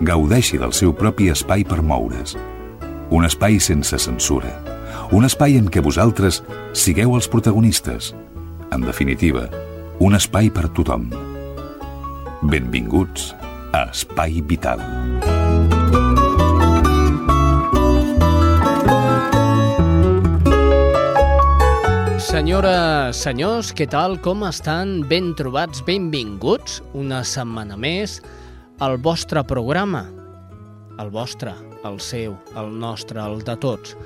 gaudeixi del seu propi espai per moure's. Un espai sense censura. Un espai en què vosaltres sigueu els protagonistes. En definitiva, un espai per tothom. Benvinguts a Espai Vital. Senyores, senyors, què tal? Com estan? Ben trobats, benvinguts una setmana més al vostre programa. El vostre, el seu, el nostre, el de tots.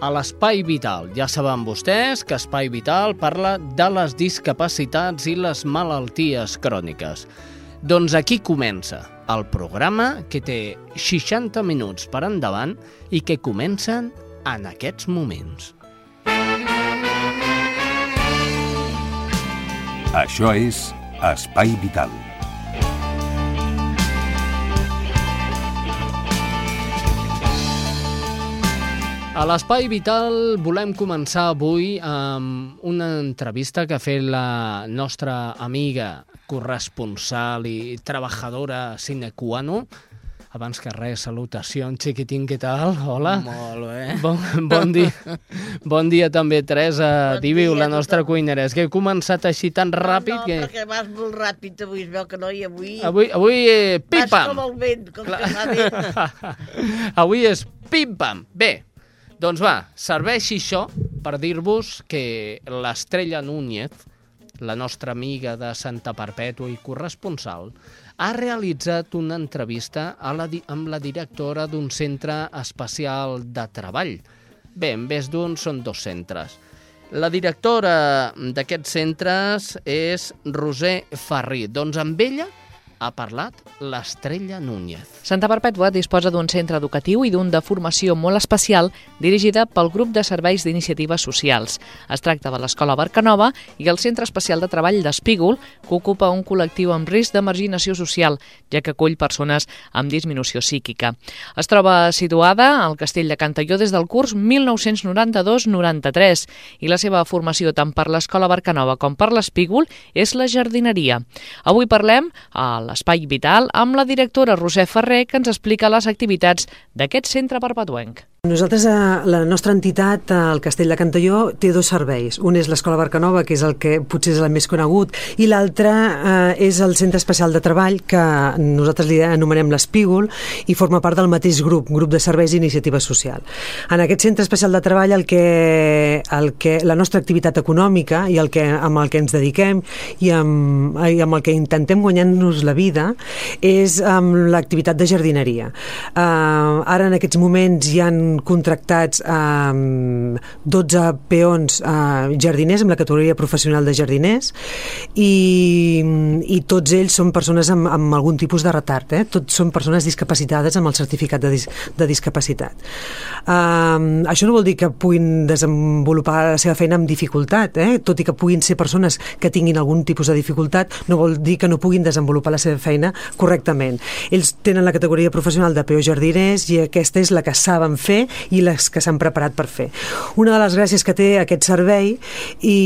A l'Espai Vital. Ja saben vostès que Espai Vital parla de les discapacitats i les malalties cròniques. Doncs aquí comença el programa que té 60 minuts per endavant i que comencen en aquests moments. Això és Espai Vital. A l'Espai Vital volem començar avui amb una entrevista que ha fet la nostra amiga corresponsal i treballadora sine qua non, abans que res, salutació, xiquitín, què tal? Hola. Molt bé. Bon, bon dia. Bon dia també, Teresa Bon Diviu, la nostra cuinera. És que he començat així tan ràpid no, no, que... perquè vas molt ràpid avui, es veu que no, i avui... Avui, avui eh, Vas pim-pam. com el vent, com que va bé. Avui és pim-pam. Bé, doncs va, serveixi això per dir-vos que l'Estrella Núñez, la nostra amiga de Santa Perpètua i corresponsal, ha realitzat una entrevista a la, amb la directora d'un centre especial de treball. Bé, en vez d'un són dos centres. La directora d'aquests centres és Roser Ferri. Doncs amb ella ha parlat l'Estrella Núñez. Santa Perpètua disposa d'un centre educatiu i d'un de formació molt especial dirigida pel grup de serveis d'iniciatives socials. Es tracta de l'Escola Barcanova i el Centre Especial de Treball d'Espígol, que ocupa un col·lectiu amb risc de marginació social, ja que acull persones amb disminució psíquica. Es troba situada al Castell de Cantalló des del curs 1992-93 i la seva formació tant per l'Escola Barcanova com per l'Espígol és la jardineria. Avui parlem a l'Espai Vital amb la directora Roser Ferrer que ens explica les activitats d'aquest centre perpetuenc. Nosaltres, eh, la nostra entitat, eh, el Castell de Cantalló, té dos serveis. Un és l'Escola Barcanova, que és el que potser és el més conegut, i l'altre eh, és el Centre Especial de Treball, que nosaltres li anomenem l'Espígol, i forma part del mateix grup, grup de serveis d'iniciativa social. En aquest Centre Especial de Treball, el que, el que, la nostra activitat econòmica i el que, amb el que ens dediquem i amb, i amb el que intentem guanyar-nos la vida és amb l'activitat de jardineria. Uh, ara, en aquests moments, hi han contractats um, 12 peons uh, jardiners amb la categoria professional de jardiners i, i tots ells són persones amb, amb algun tipus de retard, eh? tots són persones discapacitades amb el certificat de, dis, de discapacitat. Um, això no vol dir que puguin desenvolupar la seva feina amb dificultat, eh? tot i que puguin ser persones que tinguin algun tipus de dificultat, no vol dir que no puguin desenvolupar la seva feina correctament. Ells tenen la categoria professional de peó jardiners i aquesta és la que saben fer i les que s'han preparat per fer. Una de les gràcies que té aquest servei i,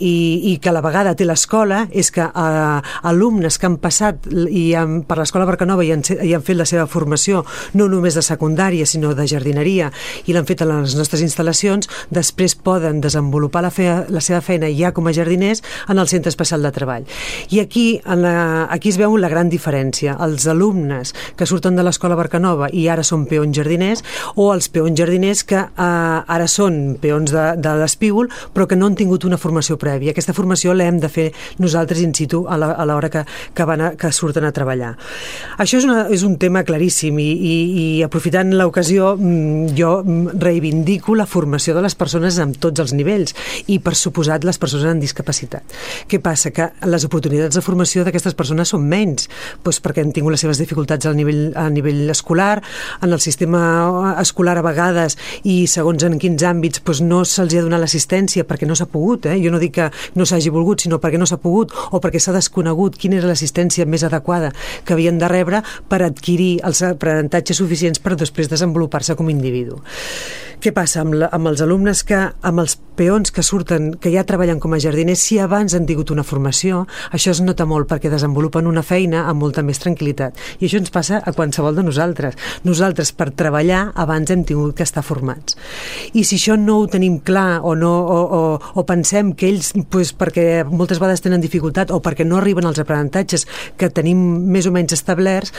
i, i que a la vegada té l'escola és que eh, alumnes que han passat i han, per l'escola Barcanova i han, i han fet la seva formació no només de secundària sinó de jardineria i l'han fet a les nostres instal·lacions després poden desenvolupar la, fe, la seva feina ja com a jardiners en el centre especial de treball. I aquí, en la, aquí es veu la gran diferència. Els alumnes que surten de l'escola Barcanova i ara són peons jardiners o els peons jardiners que eh, ara són peons de, de l'espígol, però que no han tingut una formació prèvia. Aquesta formació l'hem de fer nosaltres in situ a l'hora que, que, van a, que surten a treballar. Això és, una, és un tema claríssim i, i, i aprofitant l'ocasió mm, jo reivindico la formació de les persones en tots els nivells i per suposat les persones amb discapacitat. Què passa? Que les oportunitats de formació d'aquestes persones són menys, doncs perquè han tingut les seves dificultats al nivell, a nivell escolar, en el sistema escolar a vegades i segons en quins àmbits doncs no se'ls ha donat l'assistència perquè no s'ha pogut, eh? jo no dic que no s'hagi volgut, sinó perquè no s'ha pogut o perquè s'ha desconegut quina era l'assistència més adequada que havien de rebre per adquirir els aprenentatges suficients per després desenvolupar-se com a individu. Què passa amb, la, amb els alumnes que, amb els peons que surten, que ja treballen com a jardiners, si abans han tingut una formació, això es nota molt perquè desenvolupen una feina amb molta més tranquil·litat. I això ens passa a qualsevol de nosaltres. Nosaltres, per treballar, abans hem tingut que estar formats. I si això no ho tenim clar o, no, o, o, o pensem que ells, pues, perquè moltes vegades tenen dificultat o perquè no arriben als aprenentatges que tenim més o menys establerts,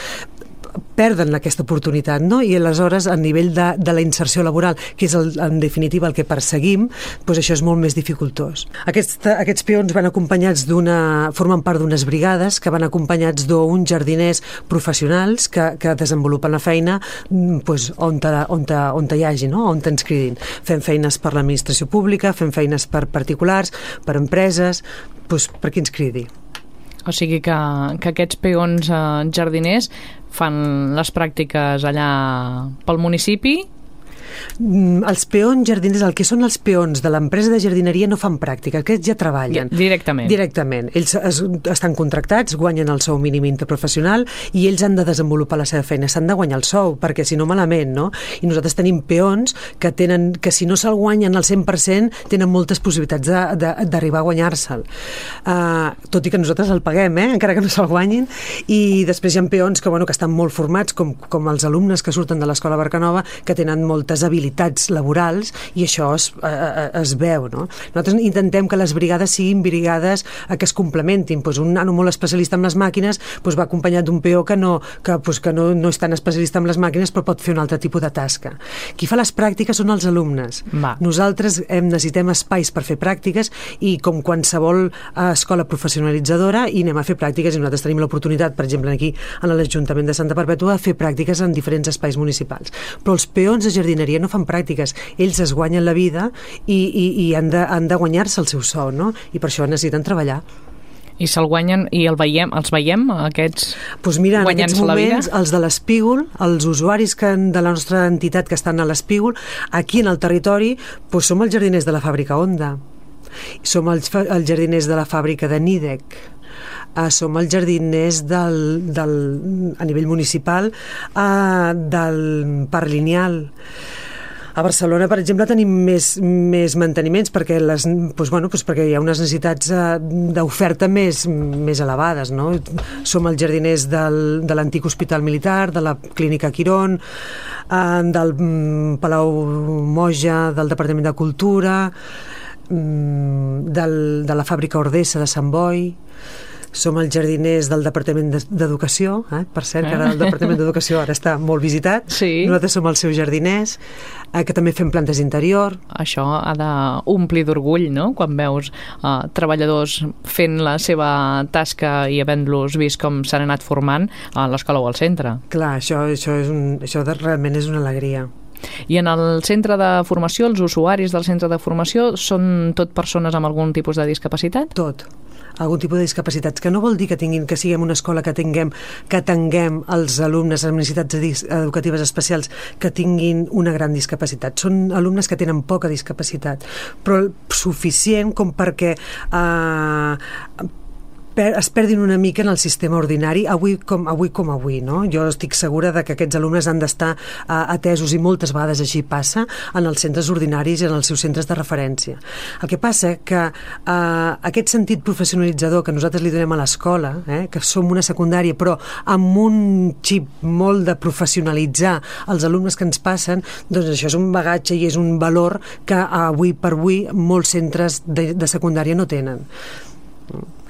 perden aquesta oportunitat, no? I aleshores, a nivell de, de la inserció laboral, que és el, en definitiva el que perseguim, doncs això és molt més dificultós. Aquests, aquests peons van acompanyats d'una... formen part d'unes brigades que van acompanyats d'uns jardiners professionals que, que desenvolupen la feina doncs, on, te, on, te, on te hi hagi, no? on t'ens cridin. Fem feines per l'administració pública, fem feines per particulars, per empreses, doncs, per qui ens cridi. O sigui que, que aquests peons eh, jardiners fan les pràctiques allà pel municipi els peons jardiners, el que són els peons de l'empresa de jardineria no fan pràctica, aquests ja treballen. Directament. Directament. Ells es, estan contractats, guanyen el sou mínim interprofessional i ells han de desenvolupar la seva feina, s'han de guanyar el sou, perquè si no malament, no? I nosaltres tenim peons que tenen que si no se'l guanyen al 100% tenen moltes possibilitats d'arribar a guanyar-se'l. Uh, tot i que nosaltres el paguem, eh? encara que no se'l guanyin, i després hi ha peons que, bueno, que estan molt formats, com, com els alumnes que surten de l'escola Barcanova, que tenen moltes habilitats laborals i això es, eh, eh, es veu. No? Nosaltres intentem que les brigades siguin brigades a que es complementin. Pues un nano molt especialista en les màquines pues va acompanyat d'un peó que, no, que, pues que no, no és tan especialista en les màquines però pot fer un altre tipus de tasca. Qui fa les pràctiques són els alumnes. Va. Nosaltres hem, necessitem espais per fer pràctiques i com qualsevol eh, escola professionalitzadora i anem a fer pràctiques i nosaltres tenim l'oportunitat, per exemple, aquí a l'Ajuntament de Santa Perpètua, de fer pràctiques en diferents espais municipals. Però els peons de jardineria no fan pràctiques, ells es guanyen la vida i, i, i han de, han de guanyar-se el seu sou, no? I per això necessiten treballar. I se'l guanyen i el veiem, els veiem aquests pues mira, en aquests moments els de l'Espígol, els usuaris que, de la nostra entitat que estan a l'Espígol aquí en el territori pues som els jardiners de la fàbrica Onda som els, els jardiners de la fàbrica de Nidec. Uh, som els jardiners del, del, a nivell municipal uh, del Parc Lineal a Barcelona, per exemple, tenim més, més manteniments perquè, les, doncs, bueno, doncs perquè hi ha unes necessitats eh, d'oferta més, més elevades. No? Som els jardiners del, de l'antic hospital militar, de la clínica Quirón, eh, del mm, Palau Moja, del Departament de Cultura, mm, del, de la fàbrica Ordessa de Sant Boi, som els jardiners del Departament d'Educació, eh? per cert, que ara el Departament d'Educació ara està molt visitat. Sí. Nosaltres som els seus jardiners, eh, que també fem plantes d'interior. Això ha d'omplir d'orgull, no?, quan veus eh, treballadors fent la seva tasca i havent-los vist com s'han anat formant a l'escola o al centre. Clar, això, això, és un, això de, realment és una alegria. I en el centre de formació, els usuaris del centre de formació són tot persones amb algun tipus de discapacitat? Tot algun tipus de discapacitats, que no vol dir que tinguin que siguem una escola que tinguem que tinguem els alumnes amb necessitats educatives especials que tinguin una gran discapacitat. Són alumnes que tenen poca discapacitat, però suficient com perquè eh, per, es perdin una mica en el sistema ordinari avui com avui, com avui no? jo estic segura de que aquests alumnes han d'estar uh, atesos i moltes vegades així passa en els centres ordinaris i en els seus centres de referència el que passa que uh, aquest sentit professionalitzador que nosaltres li donem a l'escola eh, que som una secundària però amb un xip molt de professionalitzar els alumnes que ens passen doncs això és un bagatge i és un valor que avui per avui molts centres de, de secundària no tenen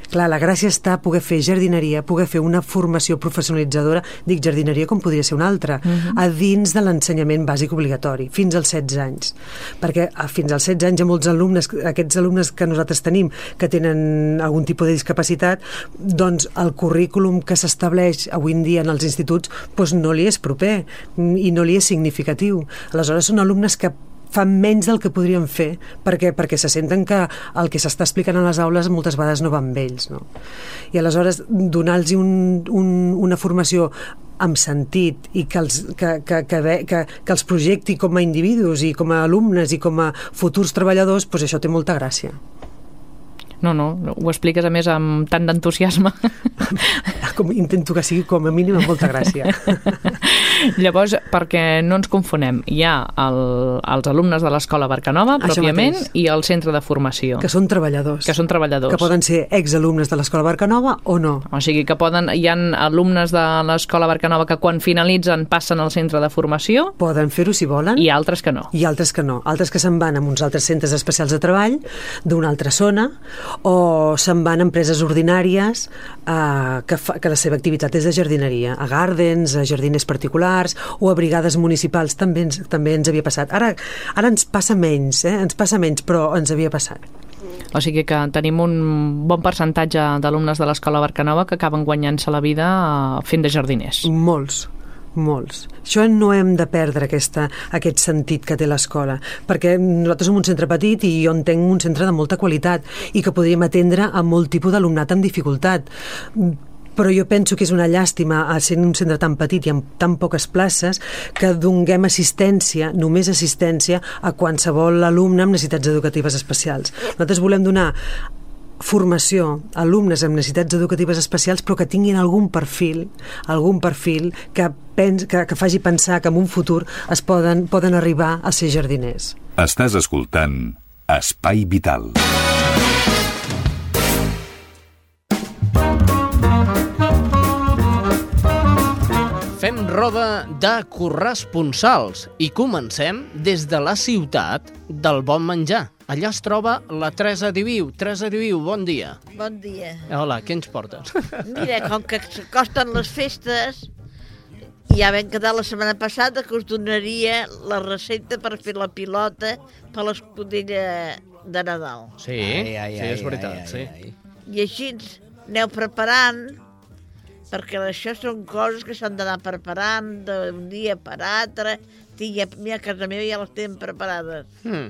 Clar, la gràcia està poder fer jardineria, poder fer una formació professionalitzadora, dic jardineria com podria ser una altra, uh -huh. a dins de l'ensenyament bàsic obligatori, fins als 16 anys. Perquè a, fins als 16 anys hi ha molts alumnes, aquests alumnes que nosaltres tenim, que tenen algun tipus de discapacitat, doncs el currículum que s'estableix avui en dia en els instituts doncs no li és proper i no li és significatiu. Aleshores són alumnes que fan menys del que podrien fer perquè, perquè se senten que el que s'està explicant a les aules moltes vegades no va amb ells no? i aleshores donar-los un, un, una formació amb sentit i que els, que, que, que, que, que els projecti com a individus i com a alumnes i com a futurs treballadors, doncs això té molta gràcia. No, no, ho expliques a més amb tant d'entusiasme. Com, intento que sigui com a mínim amb molta gràcia. Llavors, perquè no ens confonem, hi ha el, els alumnes de l'escola Barcanova, pròpiament, i el centre de formació, que són treballadors. que són treballadors. que poden ser exalumnes de l'Escola Barcanova o no. O sigui que poden, hi ha alumnes de l'escola Barcanova que quan finalitzen passen al centre de formació Poden fer-ho si volen. i altres que no. i altres que no. Altres que se'n van a uns altres centres especials de treball d'una altra zona o se'n van a empreses ordinàries eh, que, fa, que la seva activitat és de jardineria, a gardens, a jardiners particulars o a brigades municipals també ens, també ens havia passat. Ara, ara ens passa menys, eh? ens passa menys, però ens havia passat. O sigui que tenim un bon percentatge d'alumnes de l'escola Barcanova que acaben guanyant-se la vida eh, fent de jardiners. Molts, molts. Això no hem de perdre aquesta, aquest sentit que té l'escola, perquè nosaltres som un centre petit i jo entenc un centre de molta qualitat i que podríem atendre a molt tipus d'alumnat amb dificultat però jo penso que és una llàstima ser un centre tan petit i amb tan poques places que donguem assistència, només assistència, a qualsevol alumne amb necessitats educatives especials. Nosaltres volem donar formació a alumnes amb necessitats educatives especials però que tinguin algun perfil algun perfil que, pens, que, que faci pensar que en un futur es poden, poden arribar a ser jardiners. Estàs escoltant Espai Vital. Fem roda de corresponsals i comencem des de la ciutat del bon menjar. Allà es troba la Teresa Diviu. Teresa Diviu, bon dia. Bon dia. Hola, què ens portes? Mira, com que s'acosten les festes, ja vam quedar la setmana passada que us donaria la recepta per fer la pilota per l'escudella de Nadal. Sí, sí, és veritat, sí. I així aneu preparant, perquè això són coses que s'han d'anar preparant d'un dia per altre. Tinc, ja, mira, a casa meva ja les tenen preparades. Hmm.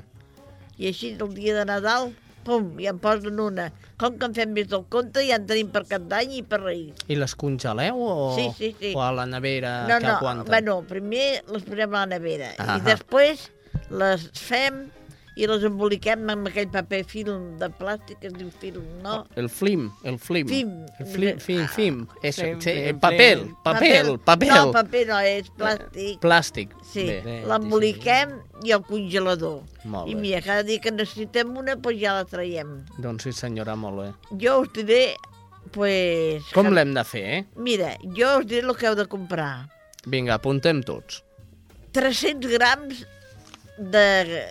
I així el dia de Nadal, pum, ja em posen una. Com que en fem més del compte, ja en tenim per cap d'any i per Reis. I les congeleu o, Sí, sí, sí. o a la nevera no, que no, aguanten? bueno, primer les posem a la nevera Ah. i després les fem i les emboliquem amb aquell paper film de plàstic que es diu film, no? El flim, el flim. Flim. El flim, flim, flim. Eso, Flim, sí, flim, papel, flim. papel, papel. No, paper no, és plàstic. Plàstic. Sí, l'emboliquem i al congelador. Molt I bé. mira, cada dia que necessitem una, doncs ja la traiem. Doncs sí, senyora, molt bé. Jo us diré, pues... Com que- l'hem de fer, eh? Mira, jo us diré el que heu de comprar. Vinga, apuntem tots. 300 grams de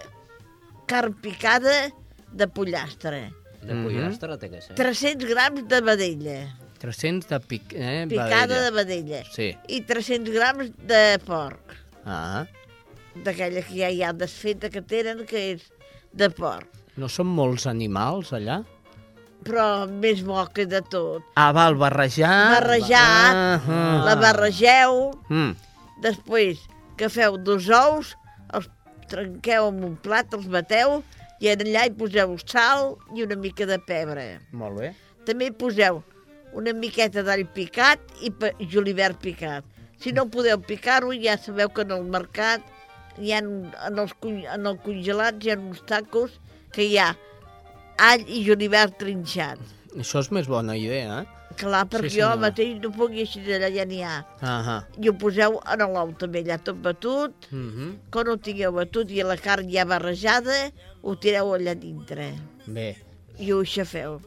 carn picada de pollastre. De Mhm. pollastre té que ser. 300 grams de vedella, 300 de pic, eh, picada de vedella. vedella. Sí. I 300 grams de porc, Ah, d'aquella que ja hi ha desfeta que tenen, que és de porc. no són molts animals allà? Però més bo que de tot. Ah, val, barrejar... Barrejar, Ah, la barregeu, Mm. després que feu dos ous, trenqueu en un plat, els bateu, i allà hi poseu sal i una mica de pebre. Molt bé. També hi poseu una miqueta d'all picat i julivert picat. Si no podeu picar-ho, ja sabeu que en el mercat hi ha, en, els, en el congelat hi ha uns tacos que hi ha all i julivert trinxat. Això és més bona idea, eh? Clar, perquè Sí, jo mateix no puc així d'allà ja n'hi ha. Ahà. I ho poseu en l'ou també, allà tot batut. Mm Quan ho tingueu batut i la carn ja barrejada, ho tireu allà dintre Bé. i ho aixafeu.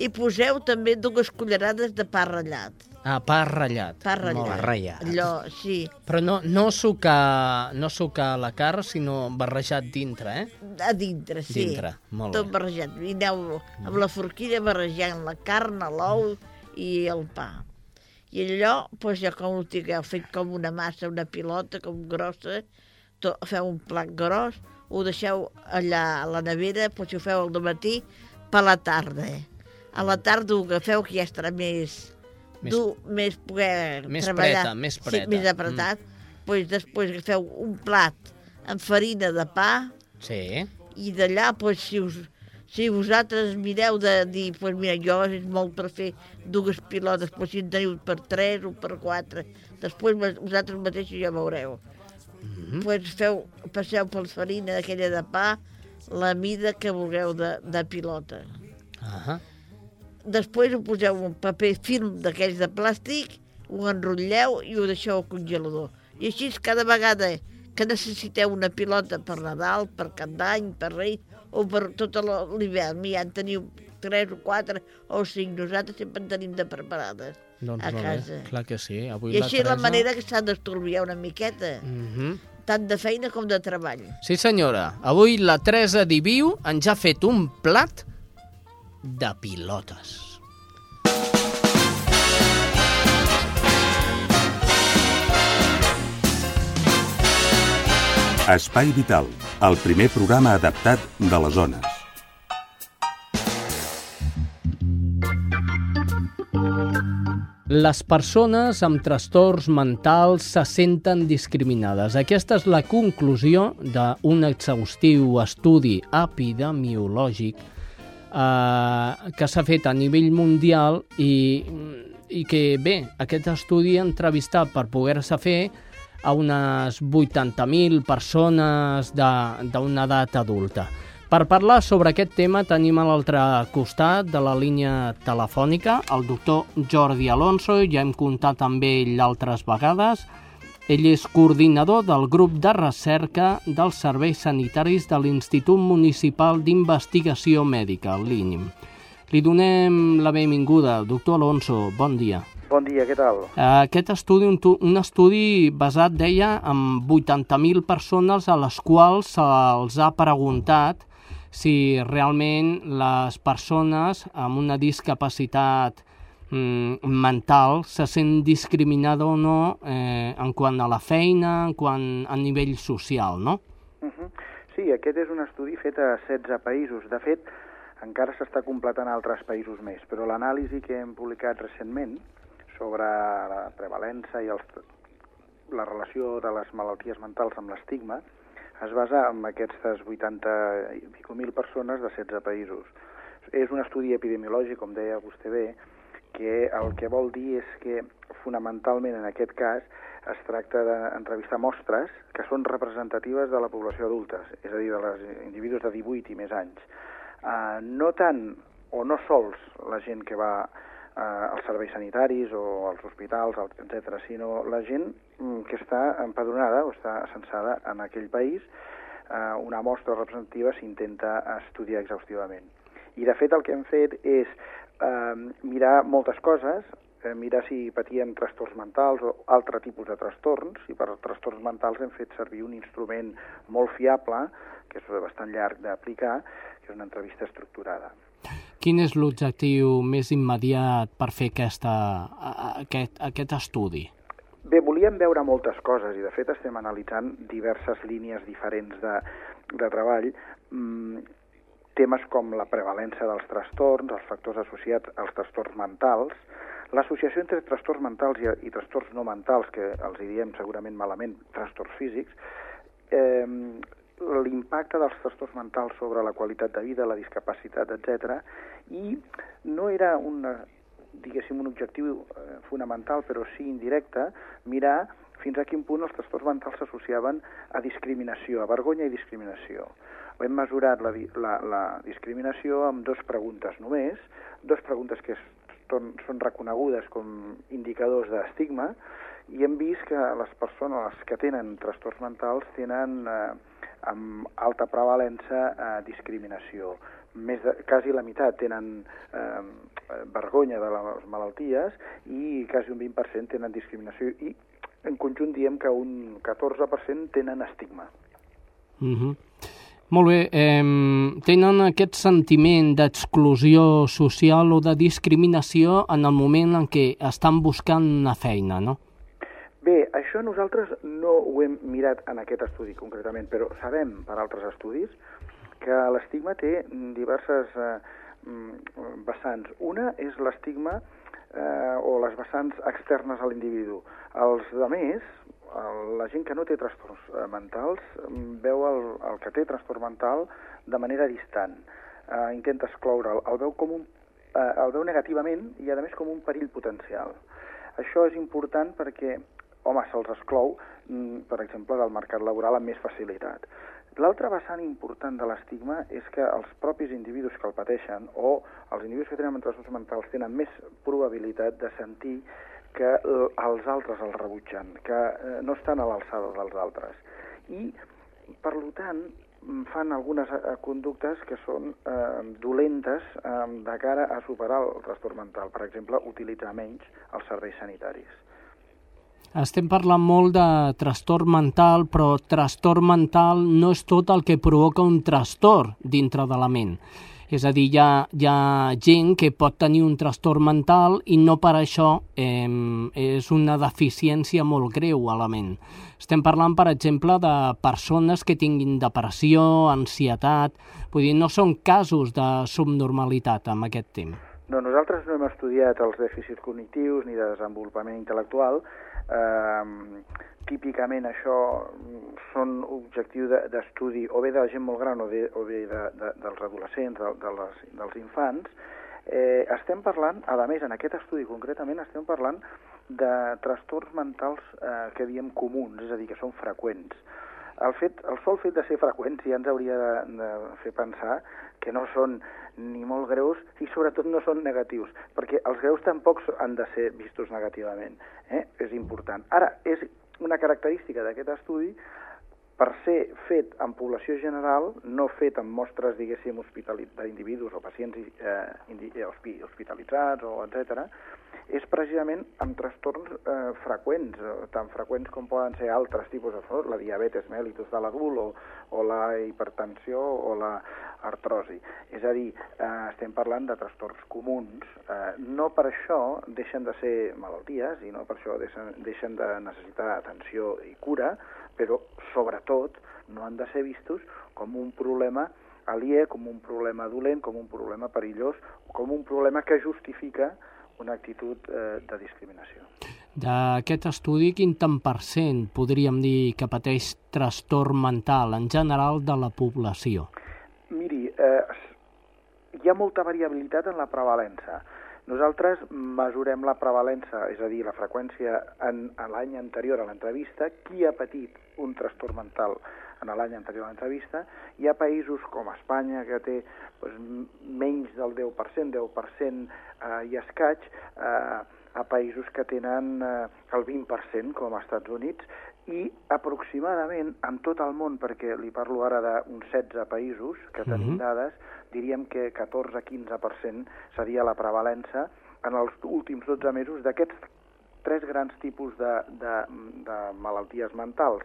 I poseu també dues cullerades de pa ratllat. Ah, pa ratllat. Pa ratllat. Molt ratllat. Allò, sí, Però no, no sucar, no sucar la carn, sinó barrejat dintre, eh? a dintre, sí. Dintre, molt Tot bé. barrejat. I aneu amb la forquilla barrejant la carn, l'ou i el pa. I allò, doncs ja com ho tingueu fet com una massa, una pilota, com grossa, to, feu un plat gros, ho deixeu allà a la nevera, doncs si ho feu al matí, per la tarda. A la tarda ho agafeu, que ja estarà més, Més- dur, més poder Més treballar. preta, més preta. Sí, més apretat. Mm. Doncs després agafeu un plat amb farina de pa, Sí. i d'allà, doncs, si, us, si vosaltres mireu de dir, doncs mira, jo és molt per fer dues pilotes, doncs si en teniu per tres o per quatre, després vosaltres mateixos ja veureu. Mm. -hmm. Doncs feu, passeu per farina aquella de pa, la mida que vulgueu de, de pilota. Ahà. Després ho poseu un paper film d'aquells de plàstic, ho enrotlleu i ho deixeu al congelador. I així cada vegada que necessiteu una pilota per Nadal, per Cap d'Any, per Reis o per tot el- l'hivern, ja en teniu tres o quatre o cinc, nosaltres sempre en tenim de preparades Doncs a molt casa. bé. Clar que sí. Avui I així és la Teresa- manera que s'ha d'estalviar una miqueta, Mhm. tant de feina com de treball. Sí, senyora. Avui la Teresa Diviu ens ha fet un plat de pilotes. Espai Vital, el primer programa adaptat de les zones. Les persones amb trastorns mentals se senten discriminades. Aquesta és la conclusió d'un exhaustiu estudi epidemiològic eh, que s'ha fet a nivell mundial i, i que, bé, aquest estudi entrevistat per poder-se fer a unes 80.000 persones d'una edat adulta. Per parlar sobre aquest tema tenim a l'altre costat de la línia telefònica el doctor Jordi Alonso, ja hem comptat amb ell altres vegades. Ell és coordinador del grup de recerca dels serveis sanitaris de l'Institut Municipal d'Investigació Mèdica, l'INIM. Li donem la benvinguda. Doctor Alonso, bon dia. Bon dia, què tal? Aquest estudi, un, un estudi basat, deia, en 80.000 persones a les quals se'ls ha preguntat si realment les persones amb una discapacitat mm, mental se sent discriminada o no eh, en quant a la feina, en quant a nivell social, no? Uh -huh. Sí, aquest és un estudi fet a 16 països. De fet, encara s'està completant a altres països més, però l'anàlisi que hem publicat recentment sobre la prevalença i els, la relació de les malalties mentals amb l'estigma es basa en aquestes 80 i mil persones de 16 països. És un estudi epidemiològic, com deia vostè bé, que el que vol dir és que fonamentalment en aquest cas es tracta d'entrevistar mostres que són representatives de la població adulta, és a dir, de les individus de 18 i més anys. Uh, no tant o no sols la gent que va uh, als serveis sanitaris o als hospitals, etc., sinó la gent mm, que està empadronada o està censada en aquell país. Uh, una mostra representativa s'intenta estudiar exhaustivament. I, de fet, el que hem fet és eh, mirar moltes coses, eh, mirar si patien trastorns mentals o altre tipus de trastorns, i per trastorns mentals hem fet servir un instrument molt fiable, que és bastant llarg d'aplicar, que és una entrevista estructurada. Quin és l'objectiu més immediat per fer aquesta, aquest, aquest estudi? Bé, volíem veure moltes coses i de fet estem analitzant diverses línies diferents de, de treball. Mm, temes com la prevalença dels trastorns, els factors associats als trastorns mentals, l'associació entre trastorns mentals i, i trastorns no mentals, que els diem segurament malament trastorns físics, eh, l'impacte dels trastorns mentals sobre la qualitat de vida, la discapacitat, etc. I no era una, diguéssim, un objectiu eh, fonamental, però sí indirecte, mirar fins a quin punt els trastorns mentals s'associaven a discriminació, a vergonya i discriminació. Hem mesurat la, la, la discriminació amb dues preguntes només, dues preguntes que són, són reconegudes com indicadors d'estigma, i hem vist que les persones que tenen trastorns mentals tenen eh, amb alta prevalença eh, discriminació. més de, quasi la meitat tenen eh, vergonya de les malalties i quasi un 20% tenen discriminació i en conjunt diem que un 14% tenen estigma. Mm -hmm. Molt bé, eh, tenen aquest sentiment d'exclusió social o de discriminació en el moment en què estan buscant una feina, no? Bé, això nosaltres no ho hem mirat en aquest estudi concretament, però sabem per altres estudis que l'estigma té diverses eh, mm, vessants. Una és l'estigma eh, o les vessants externes a l'individu. Els de més, la gent que no té trastorns eh, mentals mm, veu el, el que té trastorn mental de manera distant. Eh, intenta excloure'l, el veu com eh, el veu negativament i, a més, com un perill potencial. Això és important perquè, home, se'ls exclou, mm, per exemple, del mercat laboral amb més facilitat. L'altre vessant important de l'estigma és que els propis individus que el pateixen o els individus que tenen trastorns mentals tenen més probabilitat de sentir que els altres el rebutgen, que eh, no estan a l'alçada dels altres. I, per tant, fan algunes eh, conductes que són eh, dolentes eh, de cara a superar el trastorn mental. Per exemple, utilitzar menys els serveis sanitaris. Estem parlant molt de trastorn mental, però trastorn mental no és tot el que provoca un trastorn dintre de la ment. És a dir, hi ha, hi ha gent que pot tenir un trastorn mental i no per això eh, és una deficiència molt greu a la ment. Estem parlant, per exemple, de persones que tinguin depressió, ansietat... Vull dir, no són casos de subnormalitat en aquest temps. No, nosaltres no hem estudiat els dèficits cognitius ni de desenvolupament intel·lectual, Eh, típicament això són objectiu d'estudi o bé de la gent molt gran o, de, o bé de, de, dels adolescents, de, de les, dels infants, eh, estem parlant, a més, en aquest estudi concretament, estem parlant de trastorns mentals eh, que diem comuns, és a dir, que són freqüents. El, fet, el sol fet de ser freqüents ja ens hauria de, de fer pensar que no són ni molt greus i sobretot no són negatius, perquè els greus tampoc han de ser vistos negativament. Eh? És important. Ara, és una característica d'aquest estudi per ser fet en població general, no fet en mostres, diguéssim, d'individus o pacients eh, hospitalitzats o etc, és precisament amb trastorns eh, freqüents, eh, tan freqüents com poden ser altres tipus de trastorns, la diabetes mellitus de l'adult o, o la hipertensió o la artrosi. És a dir, eh, estem parlant de trastorns comuns. Eh, no per això deixen de ser malalties i no per això deixen, deixen de necessitar atenció i cura, però sobretot no han de ser vistos com un problema aliè, com un problema dolent, com un problema perillós, com un problema que justifica una actitud eh, de discriminació. D'aquest estudi, quin tant per cent podríem dir que pateix trastorn mental en general de la població? Miri, eh, hi ha molta variabilitat en la prevalença. Nosaltres mesurem la prevalença, és a dir, la freqüència en, en l'any anterior a l'entrevista, qui ha patit un trastorn mental en l'any anterior a l'entrevista. Hi ha països com Espanya, que té doncs, menys del 10%, 10% eh, i escaig, eh, a països que tenen eh, el 20%, com als Estats Units, i aproximadament en tot el món, perquè li parlo ara d'uns 16 països que tenim uh -huh. dades, diríem que 14-15% seria la prevalença en els últims 12 mesos d'aquests tres grans tipus de, de, de malalties mentals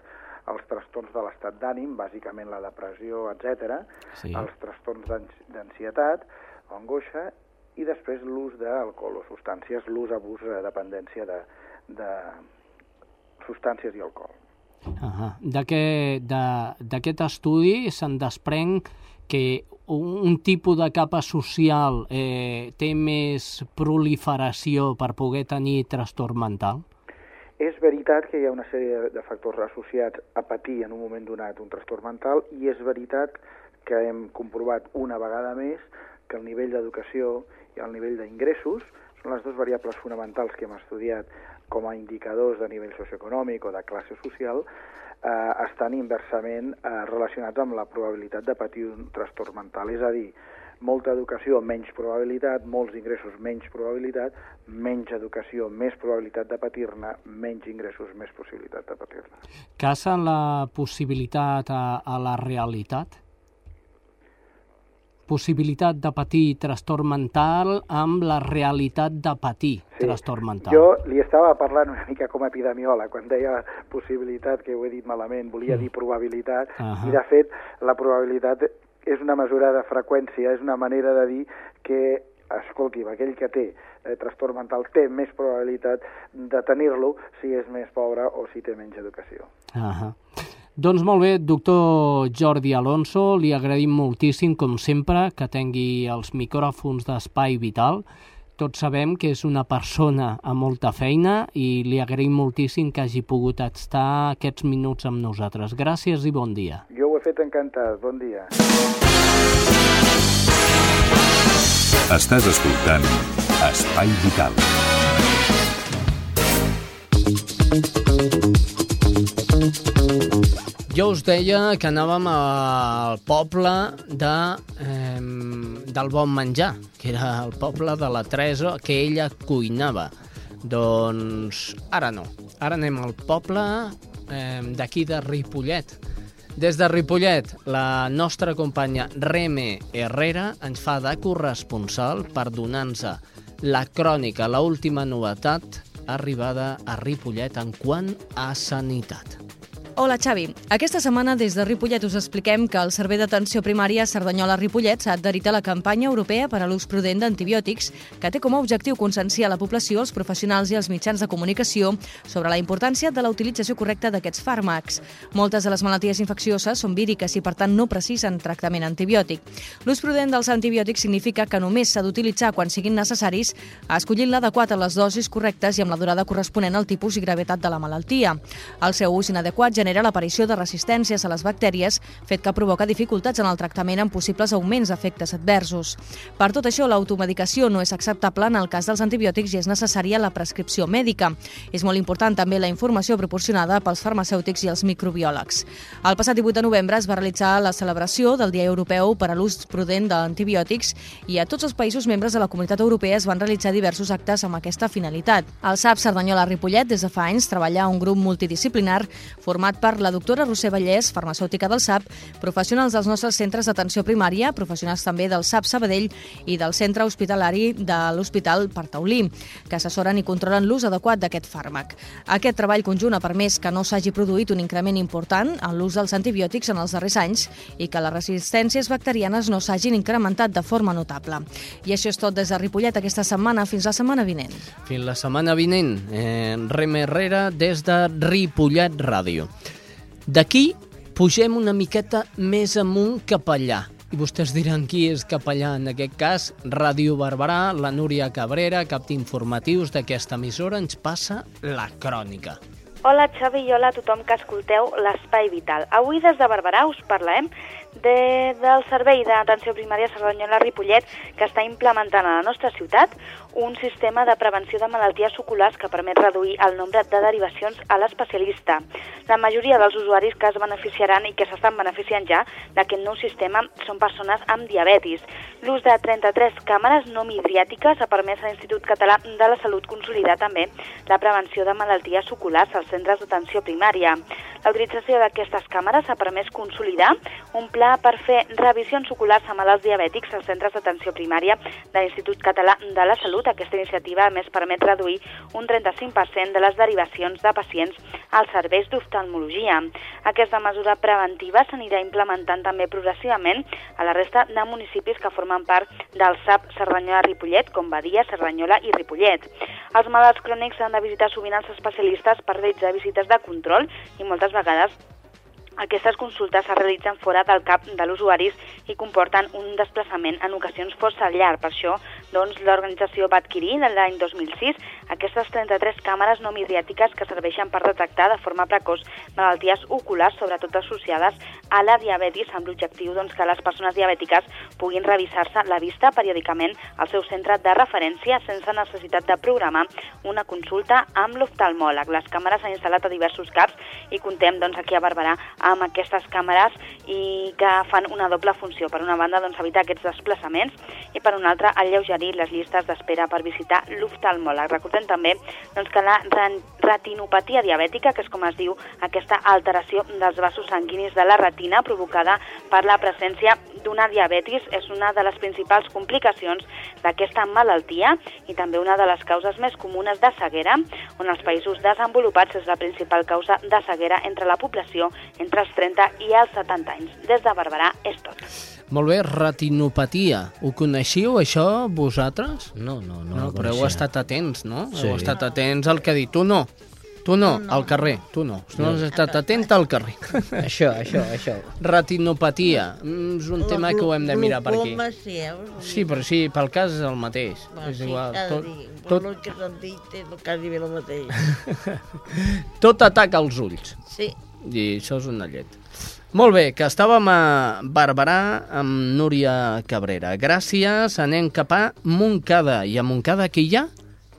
els trastorns de l'estat d'ànim, bàsicament la depressió, etc, sí. els trastorns d'ansietat angoixa, i després l'ús d'alcohol o substàncies, l'ús, abús, eh, dependència de, de substàncies i alcohol. Uh -huh. D'aquest estudi se'n desprèn que un, tipus de capa social eh, té més proliferació per poder tenir trastorn mental? És veritat que hi ha una sèrie de factors associats a patir en un moment donat un trastorn mental i és veritat que hem comprovat una vegada més que el nivell d'educació i el nivell d'ingressos són les dues variables fonamentals que hem estudiat com a indicadors de nivell socioeconòmic o de classe social, eh, estan inversament eh, relacionats amb la probabilitat de patir un trastorn mental. És a dir, molta educació, menys probabilitat, molts ingressos, menys probabilitat, menys educació, més probabilitat de patir-ne, menys ingressos, més possibilitat de patir-ne. Casa la possibilitat a, a la realitat? Possibilitat de patir trastorn mental amb la realitat de patir sí. trastorn mental. Jo li estava parlant una mica com a epidemiòleg, quan deia possibilitat, que ho he dit malament, volia mm. dir probabilitat, uh -huh. i de fet la probabilitat és una mesura de freqüència, és una manera de dir que escolti'm, aquell que té eh, trastorn mental té més probabilitat de tenir-lo si és més pobre o si té menys educació. Uh -huh. Doncs molt bé, doctor Jordi Alonso, li agraïm moltíssim, com sempre, que tingui els micròfons d'Espai Vital. Tots sabem que és una persona amb molta feina i li agraïm moltíssim que hagi pogut estar aquests minuts amb nosaltres. Gràcies i bon dia. Jo ho he fet encantat. Bon dia. Estàs escoltant Espai Vital. Jo us deia que anàvem al poble de, eh, del bon menjar, que era el poble de la Teresa, que ella cuinava. Doncs ara no. Ara anem al poble eh, d'aquí de Ripollet. Des de Ripollet, la nostra companya Reme Herrera ens fa de corresponsal per donar-nos la crònica, la última novetat arribada a Ripollet en quant a sanitat. Hola, Xavi. Aquesta setmana des de Ripollet us expliquem que el Servei d'Atenció Primària Cerdanyola-Ripollet s'ha adherit a la campanya europea per a l'ús prudent d'antibiòtics que té com a objectiu conscienciar la població, els professionals i els mitjans de comunicació sobre la importància de la utilització correcta d'aquests fàrmacs. Moltes de les malalties infeccioses són víriques i, per tant, no precisen tractament antibiòtic. L'ús prudent dels antibiòtics significa que només s'ha d'utilitzar quan siguin necessaris, escollint l'adequat a les dosis correctes i amb la durada corresponent al tipus i gravetat de la malaltia. El seu ús inadequat genera l'aparició de resistències a les bactèries, fet que provoca dificultats en el tractament amb possibles augments d'efectes adversos. Per tot això, l'automedicació no és acceptable en el cas dels antibiòtics i és necessària la prescripció mèdica. És molt important també la informació proporcionada pels farmacèutics i els microbiòlegs. El passat 18 de novembre es va realitzar la celebració del Dia Europeu per a l'ús prudent d'antibiòtics i a tots els països membres de la Comunitat Europea es van realitzar diversos actes amb aquesta finalitat. El SAP Cerdanyola-Ripollet des de fa anys treballa un grup multidisciplinar format per la doctora Roser Vallès, farmacèutica del SAP, professionals dels nostres centres d'atenció primària, professionals també del SAP Sabadell i del centre hospitalari de l'Hospital Partaulí, que assessoren i controlen l'ús adequat d'aquest fàrmac. Aquest treball conjunt ha permès que no s'hagi produït un increment important en l'ús dels antibiòtics en els darrers anys i que les resistències bacterianes no s'hagin incrementat de forma notable. I això és tot des de Ripollet aquesta setmana. Fins la setmana vinent. Fins la setmana vinent. Eh, Rem Herrera des de Ripollet Ràdio. D'aquí pugem una miqueta més amunt cap allà. I vostès diran qui és cap allà, en aquest cas, Ràdio Barberà, la Núria Cabrera, cap d'informatius d'aquesta emissora, ens passa la crònica. Hola Xavi i hola a tothom que escolteu l'Espai Vital. Avui des de Barberà us parlem de, del Servei d'Atenció Primària Cerdanyola Ripollet que està implementant a la nostra ciutat un sistema de prevenció de malalties oculars que permet reduir el nombre de derivacions a l'especialista. La majoria dels usuaris que es beneficiaran i que s'estan beneficiant ja d'aquest nou sistema són persones amb diabetis. L'ús de 33 càmeres no midriàtiques ha permès a l'Institut Català de la Salut consolidar també la prevenció de malalties oculars als centres d'atenció primària. La utilització d'aquestes càmeres ha permès consolidar un pla per fer revisions oculars a malalts diabètics als centres d'atenció primària de l'Institut Català de la Salut. Aquesta iniciativa, a més, permet reduir un 35% de les derivacions de pacients als serveis d'oftalmologia. Aquesta mesura preventiva s'anirà implementant també progressivament a la resta de municipis que formen part del SAP Cerdanyola-Ripollet, com Badia, Cerdanyola i Ripollet. Els malalts crònics han de visitar sovint els especialistes per realitzar visites de control i moltes vegades aquestes consultes es realitzen fora del cap de l'usuari i comporten un desplaçament en ocasions força llarg. Per això, doncs, l'organització va adquirir l'any 2006 aquestes 33 càmeres no midriàtiques que serveixen per detectar de forma precoç malalties oculars, sobretot associades a la diabetis, amb l'objectiu doncs, que les persones diabètiques puguin revisar-se la vista periòdicament al seu centre de referència sense necessitat de programar una consulta amb l'oftalmòleg. Les càmeres s'han instal·lat a diversos caps i contem doncs, aquí a Barberà amb aquestes càmeres i que fan una doble funció. Per una banda, doncs, evitar aquests desplaçaments i per una altra, alleugerir les llistes d'espera per visitar l'oftalmòleg. Recordem també doncs, que la retinopatia diabètica, que és com es diu aquesta alteració dels vasos sanguinis de la retina, provocada per la presència d'una diabetis. És una de les principals complicacions d'aquesta malaltia i també una de les causes més comunes de ceguera, on als països desenvolupats és la principal causa de ceguera entre la població entre els 30 i els 70 anys. Des de Barberà és tot. Molt bé, retinopatia. Ho coneixiu, això, vosaltres? No, no, no. No, però heu estat atents, no? Sí. Heu estat atents al que ha dit. Tu no. Tu no, al carrer. Tu no. No has estat atent al carrer. Això, això, això. Retinopatia. Mm, És un tema que ho hem de mirar per aquí. Sí, eh? Sí, però sí, pel cas és el mateix. Va, És sí, igual. cada Tot, tot, el que s'han dit és quasi bé el mateix. tot ataca els ulls. Sí. I això és una llet. Molt bé, que estàvem a Barberà amb Núria Cabrera. Gràcies, anem cap a Montcada. I a Montcada qui hi ha?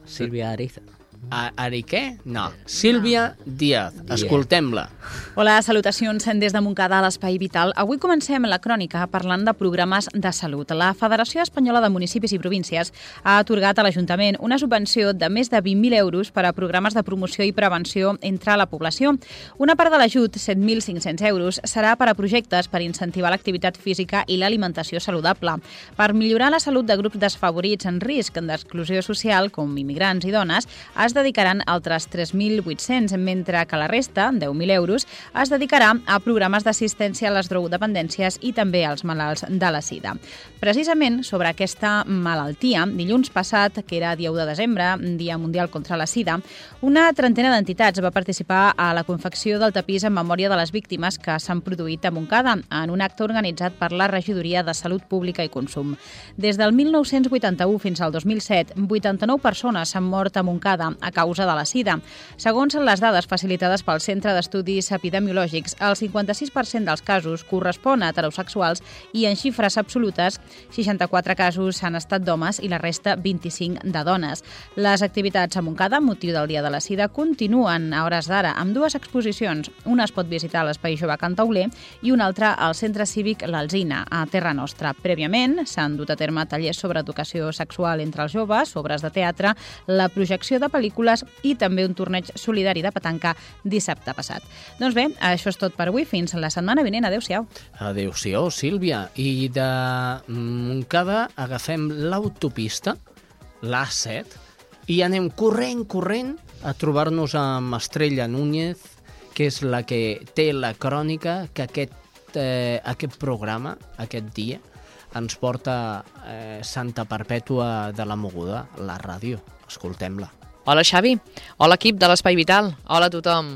Sílvia Ariza. A Ariqué? No. Sílvia Díaz. Escoltem-la. Hola, salutacions des de Montcada a l'Espai Vital. Avui comencem la crònica parlant de programes de salut. La Federació Espanyola de Municipis i Províncies ha atorgat a l'Ajuntament una subvenció de més de 20.000 euros per a programes de promoció i prevenció entre la població. Una part de l'ajut, 7.500 euros, serà per a projectes per incentivar l'activitat física i l'alimentació saludable. Per millorar la salut de grups desfavorits en risc d'exclusió social, com immigrants i dones, es dedicaran altres 3.800, mentre que la resta, 10.000 euros, es dedicarà a programes d'assistència a les drogodependències i també als malalts de la sida. Precisament sobre aquesta malaltia, dilluns passat, que era dia 1 de desembre, Dia Mundial contra la Sida, una trentena d'entitats va participar a la confecció del tapís en memòria de les víctimes que s'han produït a Montcada en un acte organitzat per la Regidoria de Salut Pública i Consum. Des del 1981 fins al 2007, 89 persones s'han mort a Montcada a causa de la sida. Segons les dades facilitades pel Centre d'Estudis Epidemiològics, el 56% dels casos correspon a heterosexuals i en xifres absolutes 64 casos han estat d'homes i la resta 25 de dones. Les activitats a Montcada, motiu del Dia de la Sida, continuen a hores d'ara amb dues exposicions. Una es pot visitar a l'Espai Jove Cantauler i una altra al Centre Cívic L'Alzina, a Terra Nostra. Prèviament s'han dut a terme tallers sobre educació sexual entre els joves, obres de teatre, la projecció de pel·lícules i també un torneig solidari de petanca dissabte passat. Doncs bé, això és tot per avui. Fins la setmana vinent. Adéu-siau. Adéu-siau, Sílvia. I de Montcada agafem l'autopista, l'A7, i anem corrent, corrent, a trobar-nos amb Estrella Núñez, que és la que té la crònica que aquest, eh, aquest programa, aquest dia, ens porta eh, Santa Perpètua de la Moguda, la ràdio. Escoltem-la. Hola, Xavi. Hola, equip de l'Espai Vital. Hola a tothom.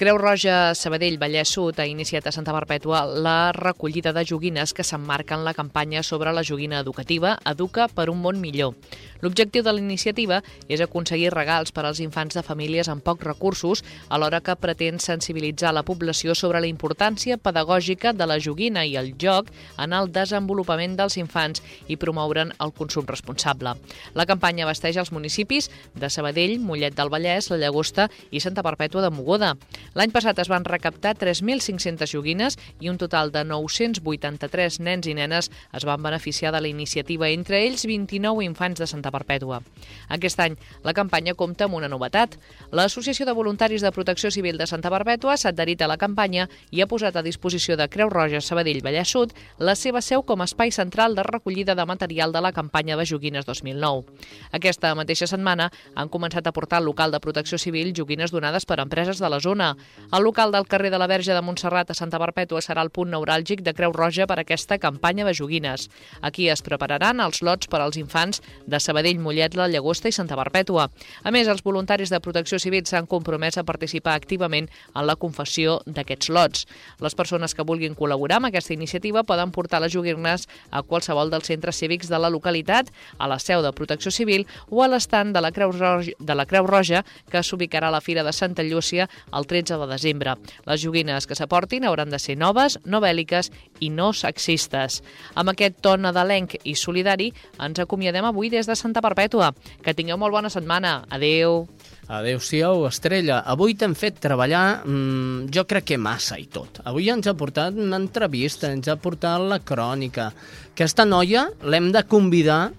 Creu Roja Sabadell Vallès Sud ha iniciat a Santa Perpètua la recollida de joguines que s'emmarca en la campanya sobre la joguina educativa Educa per un món millor. L'objectiu de la iniciativa és aconseguir regals per als infants de famílies amb pocs recursos, alhora que pretén sensibilitzar la població sobre la importància pedagògica de la joguina i el joc en el desenvolupament dels infants i promoure'n el consum responsable. La campanya abasteix els municipis de Sabadell, Mollet del Vallès, la Llagosta i Santa Perpètua de Mogoda. L'any passat es van recaptar 3.500 joguines i un total de 983 nens i nenes es van beneficiar de la iniciativa, entre ells 29 infants de Santa Perpètua. Aquest any la campanya compta amb una novetat. L'Associació de Voluntaris de Protecció Civil de Santa Perpètua s'ha adherit a la campanya i ha posat a disposició de Creu Roja Sabadell Vallès Sud la seva seu com a espai central de recollida de material de la campanya de joguines 2009. Aquesta mateixa setmana han començat a portar al local de protecció civil joguines donades per empreses de la zona. El local del carrer de la Verge de Montserrat a Santa Perpètua serà el punt neuràlgic de Creu Roja per aquesta campanya de joguines. Aquí es prepararan els lots per als infants de Sabadell, Mollet, la Llagosta i Santa Perpètua. A més, els voluntaris de protecció civil s'han compromès a participar activament en la confessió d'aquests lots. Les persones que vulguin col·laborar amb aquesta iniciativa poden portar les joguines a qualsevol dels centres cívics de la localitat, a la seu de Protecció Civil o a l'estand de la Creu Roja, de la Creu Roja que s'ubicarà a la Fira de Santa Llúcia el 13 de desembre. Les joguines que s'aportin hauran de ser noves, no bèl·liques i no sexistes. Amb aquest to nadalenc i solidari ens acomiadem avui des de Santa Perpètua. Que tingueu molt bona setmana. Adeu. Adéu-siau, Estrella. Avui t'hem fet treballar, mmm, jo crec que massa i tot. Avui ens ha portat una entrevista, ens ha portat la crònica. Aquesta noia l'hem de convidar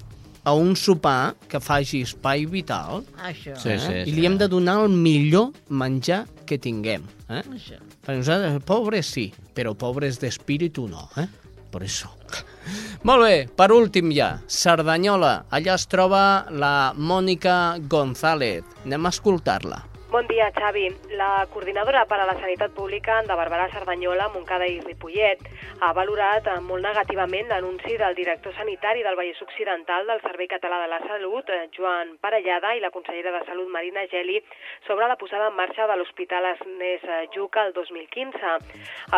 a un sopar que faci espai vital Això. Sí, sí, eh? sí. i li hem de donar el millor menjar que tinguem. Eh? Això. Per nosaltres, pobres sí, però pobres d'espíritu no, eh? Per això. Molt bé, per últim ja, Cerdanyola. Allà es troba la Mònica González. Anem a escoltar-la. Bon dia, Xavi. La coordinadora per a la Sanitat Pública de Barberà, Cerdanyola, Montcada i Ripollet ha valorat eh, molt negativament l'anunci del director sanitari del Vallès Occidental del Servei Català de la Salut, eh, Joan Parellada, i la consellera de Salut, Marina Geli, sobre la posada en marxa de l'Hospital Esnés eh, Lluc el 2015.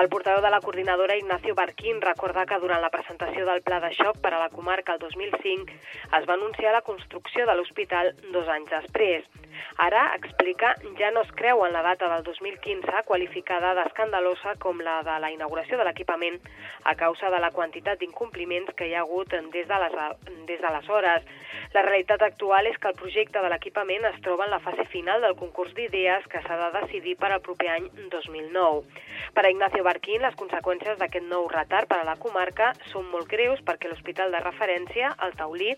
El portador de la coordinadora, Ignacio Barquín, recorda que durant la presentació del pla de xoc per a la comarca el 2005 es va anunciar la construcció de l'hospital dos anys després. Ara, explica, ja no es creu en la data del 2015, qualificada d'escandalosa com la de la inauguració de l'equipament a causa de la quantitat d'incompliments que hi ha hagut des de les, des d'aleshores. La realitat actual és que el projecte de l'equipament es troba en la fase final del concurs d'idees que s'ha de decidir per al proper any 2009. Per a Ignacio Barquín, les conseqüències d'aquest nou retard per a la comarca són molt greus perquè l'hospital de referència, el Taulí,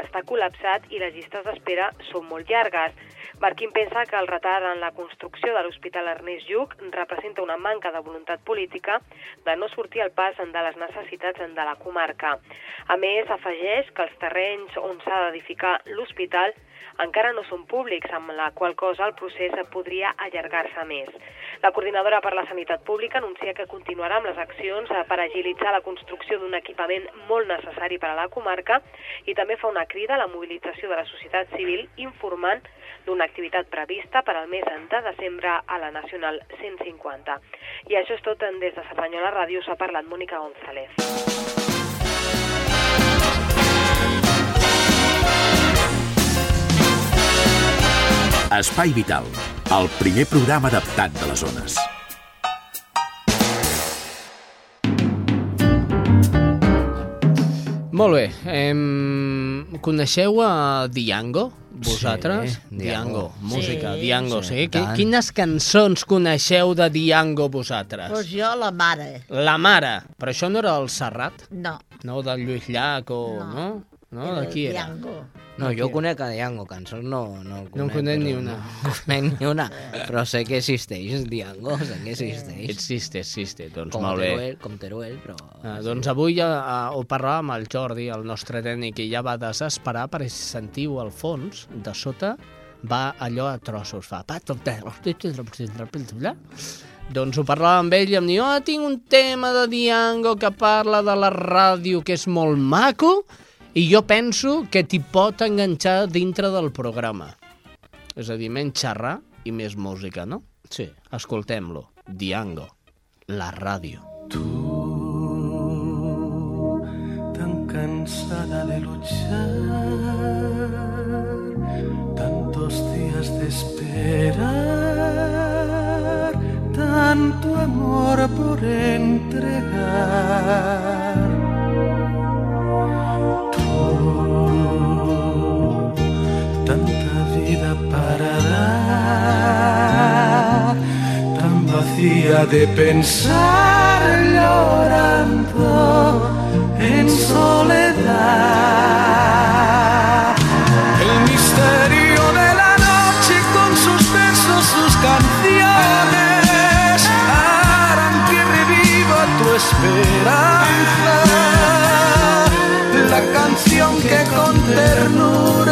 està col·lapsat i les llistes d'espera són molt llargues. Barquín pensa que el retard en la construcció de l'Hospital Ernest Lluc representa una manca de voluntat política de no sortir al pas de les necessitats de la comarca. A més, afegeix que els terrenys on s'ha d'edificar l'hospital encara no són públics, amb la qual cosa el procés podria allargar-se més. La coordinadora per la sanitat pública anuncia que continuarà amb les accions eh, per agilitzar la construcció d'un equipament molt necessari per a la comarca i també fa una crida a la mobilització de la societat civil informant d'una activitat prevista per al mes de desembre a la Nacional 150. I això és tot des de Cerdanyola Ràdio, s'ha parlat Mònica González. Espai Vital, el primer programa adaptat de les zones. Molt bé. Em... Coneixeu a Diango? Vosaltres? Sí, Diango. Diango. Música, Sí, Diango, sí, sí. tant. Quines cançons coneixeu de Diango vosaltres? Pues jo, la mare. La mare. Però això no era el Serrat? No. No, del Lluís Llach o... No. No? No, era de qui era? Diango. No, jo conec a Diango, cançons no, no el conec. No en conec ni una. No conec ni una, però sé que existeix, Diango, sé que existeix. Existe, existe. Doncs com molt bé. Teruel, com Teruel, però... Ah, doncs avui ja, ah, ho parlàvem amb el Jordi, el nostre tècnic, i ja va desesperar perquè si sentiu al fons, de sota, va allò a trossos, fa... Doncs ho parlàvem amb ell i em diu oh, tinc un tema de Diango que parla de la ràdio que és molt maco i jo penso que t'hi pot enganxar dintre del programa. És a dir, menys xerrar i més música, no? Sí. Escoltem-lo. Diango, la ràdio. tan cansada de luchar, tantos días de esperar, tanto amor por entregar. De pensar llorando en soledad. El misterio de la noche con sus versos, sus canciones harán que reviva tu esperanza. La canción que con ternura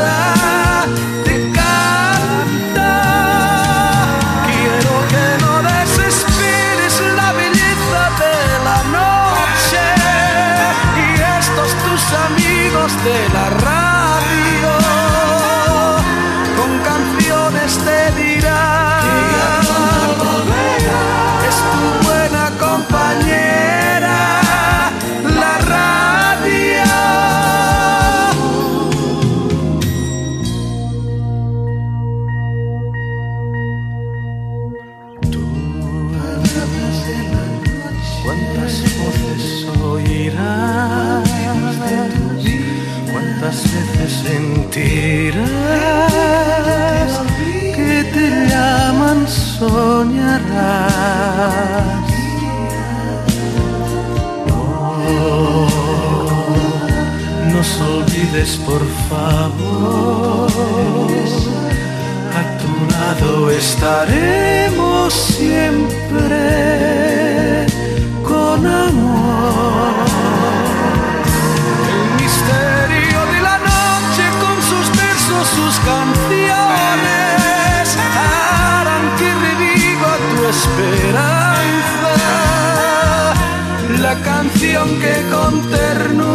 sentirás que te llaman? Soñarás. No, nos olvides por favor a tu lado estaremos siempre con amor. Canción que con ternura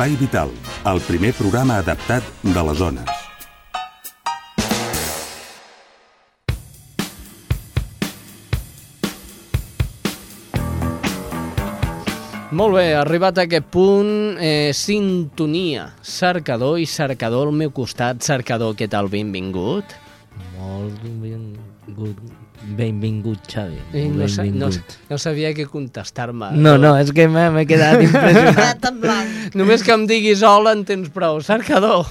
Espai Vital, el primer programa adaptat de les zones. Molt bé, arribat a aquest punt, eh, sintonia, cercador i cercador al meu costat. Cercador, què tal? Benvingut. Molt benvingut, benvingut Xavi. Eh, no, sa, no, benvingut. no sabia què contestar-me. No, no, és que m'he quedat impressionat. Només que em diguis hola en tens prou. Cercador.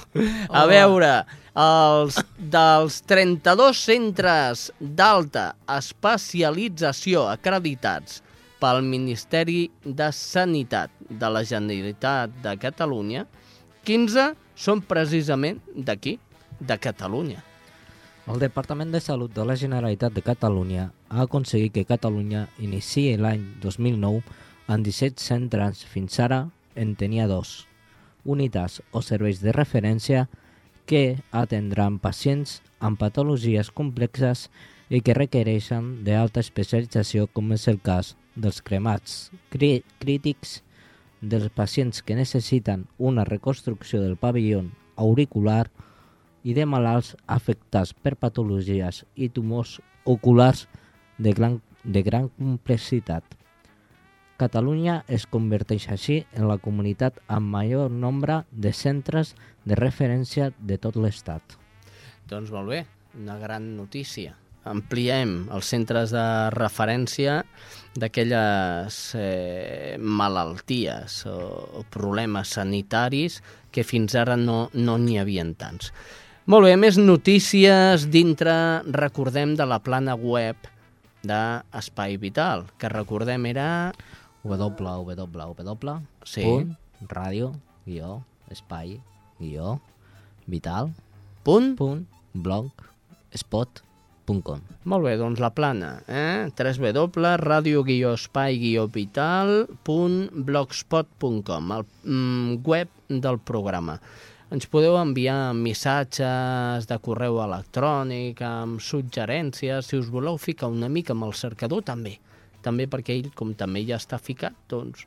A veure, els, dels 32 centres d'alta especialització acreditats pel Ministeri de Sanitat de la Generalitat de Catalunya, 15 són precisament d'aquí, de Catalunya. El Departament de Salut de la Generalitat de Catalunya ha aconseguit que Catalunya iniciï l'any 2009 amb 17 centres, fins ara en tenia dos, unitats o serveis de referència que atendran pacients amb patologies complexes i que requereixen d'alta especialització com és el cas dels cremats crí crítics, dels pacients que necessiten una reconstrucció del pavelló auricular i de malalts afectats per patologies i tumors oculars de gran, de gran complexitat. Catalunya es converteix així en la comunitat amb major nombre de centres de referència de tot l'Estat. Doncs molt bé, una gran notícia. Ampliem els centres de referència d'aquelles eh, malalties o, o problemes sanitaris que fins ara no n'hi no havia tants. Molt bé, més notícies dintre, recordem, de la plana web d'Espai Vital, que recordem era... www. Sí. Punt, ràdio, guió, espai, guió, vital, punt, punt, blog, spot, punt com. Molt bé, doncs la plana, eh? www.radio-espai-vital.blogspot.com, el mm, web del programa. Ens podeu enviar missatges de correu electrònic amb suggerències, si us voleu ficar una mica amb el cercador, també. També perquè ell, com també ja està ficat, doncs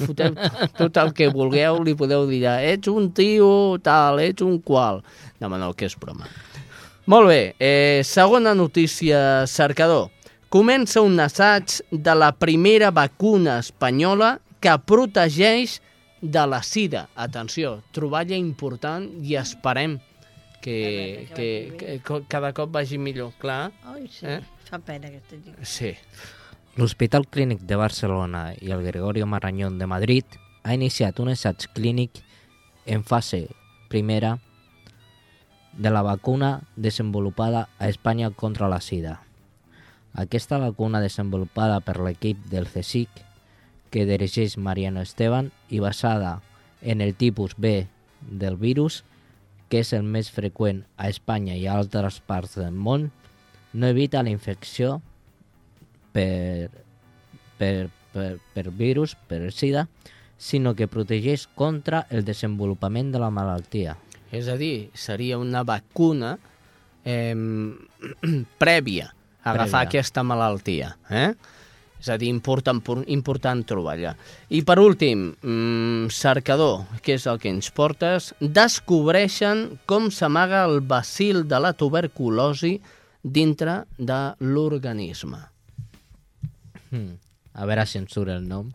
foteu tot el que vulgueu, li podeu dir ets un tio tal, ets un qual. No, no, que és broma. Molt bé, eh, segona notícia, cercador. Comença un assaig de la primera vacuna espanyola que protegeix de la sida. Atenció, troballa important i esperem que, que, que, que cada cop vagi millor, clar. Ai, sí, Eh? fa pena aquesta gent. Sí. L'Hospital Clínic de Barcelona i el Gregorio Marañón de Madrid ha iniciat un assaig clínic en fase primera de la vacuna desenvolupada a Espanya contra la sida. Aquesta vacuna desenvolupada per l'equip del CSIC, que dirigeix Mariano Esteban i basada en el tipus B del virus, que és el més freqüent a Espanya i a altres parts del món, no evita la infecció per, per, per, per virus, per el sida, sinó que protegeix contra el desenvolupament de la malaltia. És a dir, seria una vacuna eh, prèvia a agafar Prèvia. aquesta malaltia. Eh? És a dir, important, important trobar-la. I per últim, mm, cercador, que és el que ens portes, descobreixen com s'amaga el bacil de la tuberculosi dintre de l'organisme. Hmm. A veure si em surt el nom.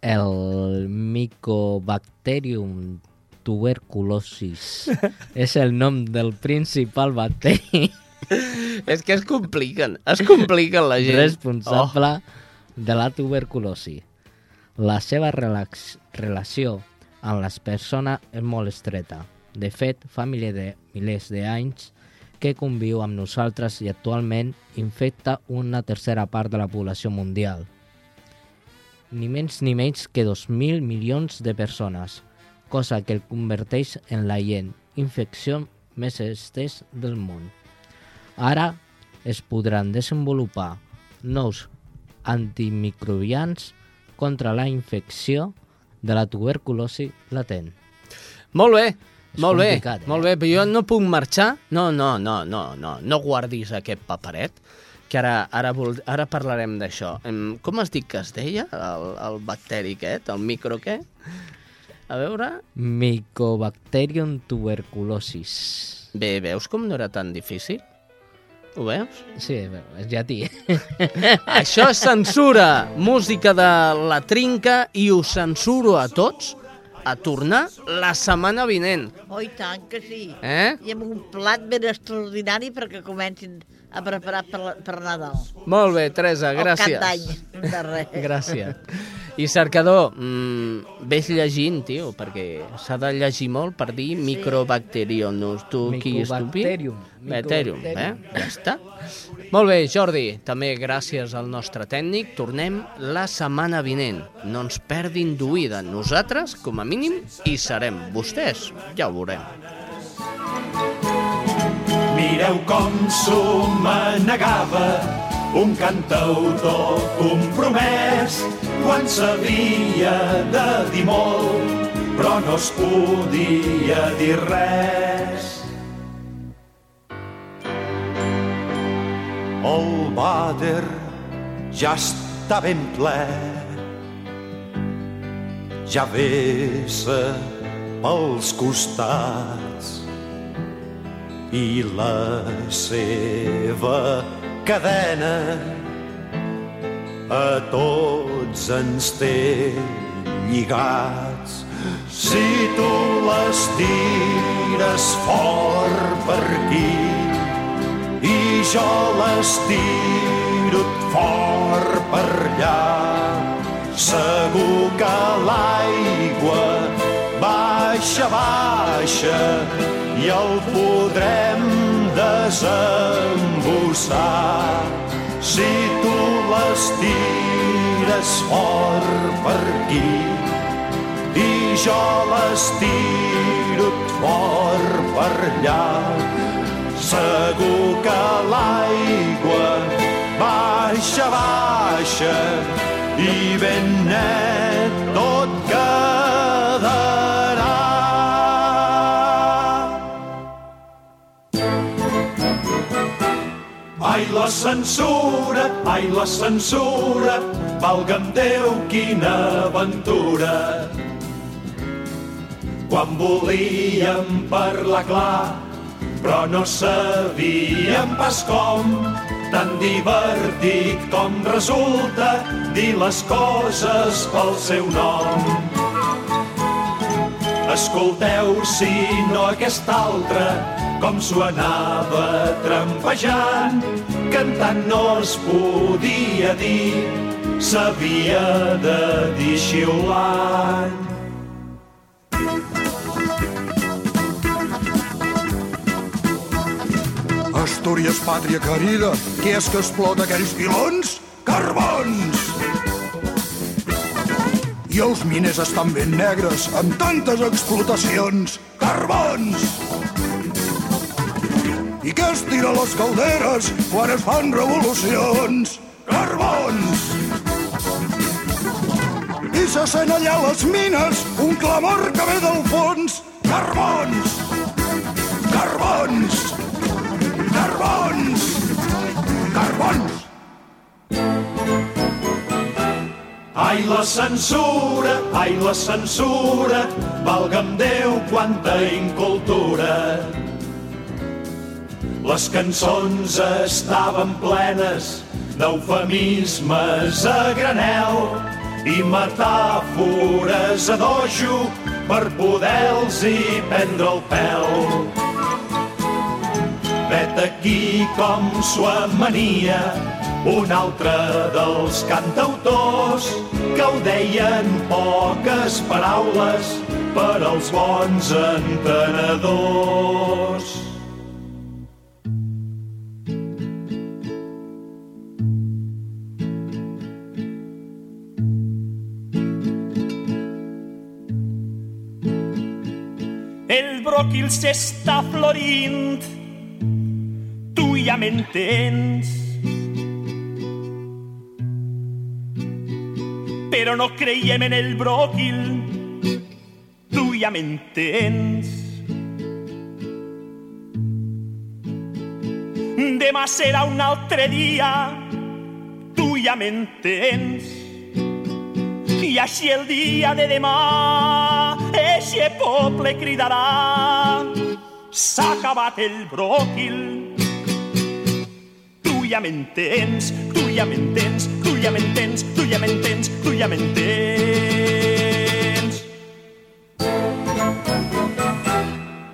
El Mycobacterium tuberculosis. és el nom del principal bacteri és que es compliquen, es compliquen la gent. responsable oh. de la tuberculosi. La seva relax, relació amb les persones és molt estreta. De fet, fa milers de, milers d'anys que conviu amb nosaltres i actualment infecta una tercera part de la població mundial. Ni menys ni menys que 2.000 milions de persones, cosa que el converteix en la gent infecció més estès del món. Ara es podran desenvolupar nous antimicrobians contra la infecció de la tuberculosi latent. Molt bé, És molt bé, eh? molt bé, però jo no puc marxar. No, no, no, no, no, no guardis aquest paperet, que ara, ara, vol, ara parlarem d'això. Com has dit que es deia, el, el bacteri aquest, el micro què? A veure... Mycobacterium tuberculosis. Bé, veus com no era tan difícil? Ho veus? Sí, és llatí. Això és censura, música de la trinca i us censuro a tots a tornar la setmana vinent. Oh, i tant que sí. Eh? I amb un plat ben extraordinari perquè comencin a preparar per, per Nadal. Molt bé, Teresa, O gràcies. cap d'any, de res. Gràcies. I cercador, mmm, ves llegint, tio, perquè s'ha de llegir molt per dir microbacterium. Tu qui estupi? Mycobacterium. Bacterium, eh? Ja està. Molt bé, Jordi, també gràcies al nostre tècnic. Tornem la setmana vinent. No ens perdin d'oïda. Nosaltres, com a mínim, hi serem. Vostès, ja ho veurem. Mireu com s'ho manegava. Un cantautor compromès quan s'havia de dir molt però no es podia dir res. El vàter ja està ben ple. Ja vessa pels costats i la seva cadena a tots ens té lligats. Si tu les tires fort per aquí i jo les tiro fort per allà, segur que l'aigua baixa, baixa i el podrem desembossar. Si tu les tires fort per aquí i jo les tiro fort per allà, segur que l'aigua baixa, baixa i ben net tot Ai, la censura, ai, la censura, valga'm Déu, quina aventura. Quan volíem parlar clar, però no sabíem pas com, tan divertit com resulta dir les coses pel seu nom. Escolteu, si no aquest altre, com s'ho anava trampejant, cantant no es podia dir, s'havia de dir xiulant. Astúries, pàtria querida, qui és que explota aquells pilons? Carbons! I els miners estan ben negres, amb tantes explotacions, carbons! I què es tira les calderes quan es fan revolucions? Carbons! I se sent allà les mines un clamor que ve del fons. Carbons! Carbons! Carbons! Carbons! Carbons! Ai, la censura, ai, la censura, valga'm Déu, quanta incultura. Les cançons estaven plenes d'eufemismes a granel i metàfores a dojo per poder-los-hi prendre el pèl. Vet aquí com s'ho amania un altre dels cantautors que ho deien poques paraules per als bons entenedors. El bròquil s'està florint, tu ja m'entens. Però no creiem en el bròquil, tu ja m'entens. Demà serà un altre dia, tu ja m'entens. I així el dia de demà, eixe poble cridarà s'ha acabat el bròquil. Tu ja m'entens, tu ja m'entens, ja m'entens, tu ja m'entens, tu ja m'entens.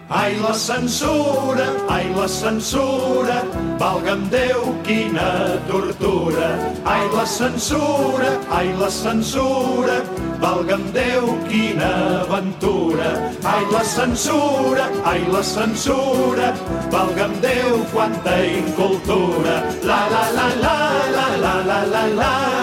Ai, la censura, ai, la censura, valga'm Déu, quina tortura. Ai, la censura, ai, la censura, valga'm Déu, quina aventura. Ai, la censura, ai, la censura, valga'm Déu, quanta incultura. La, la, la la la la.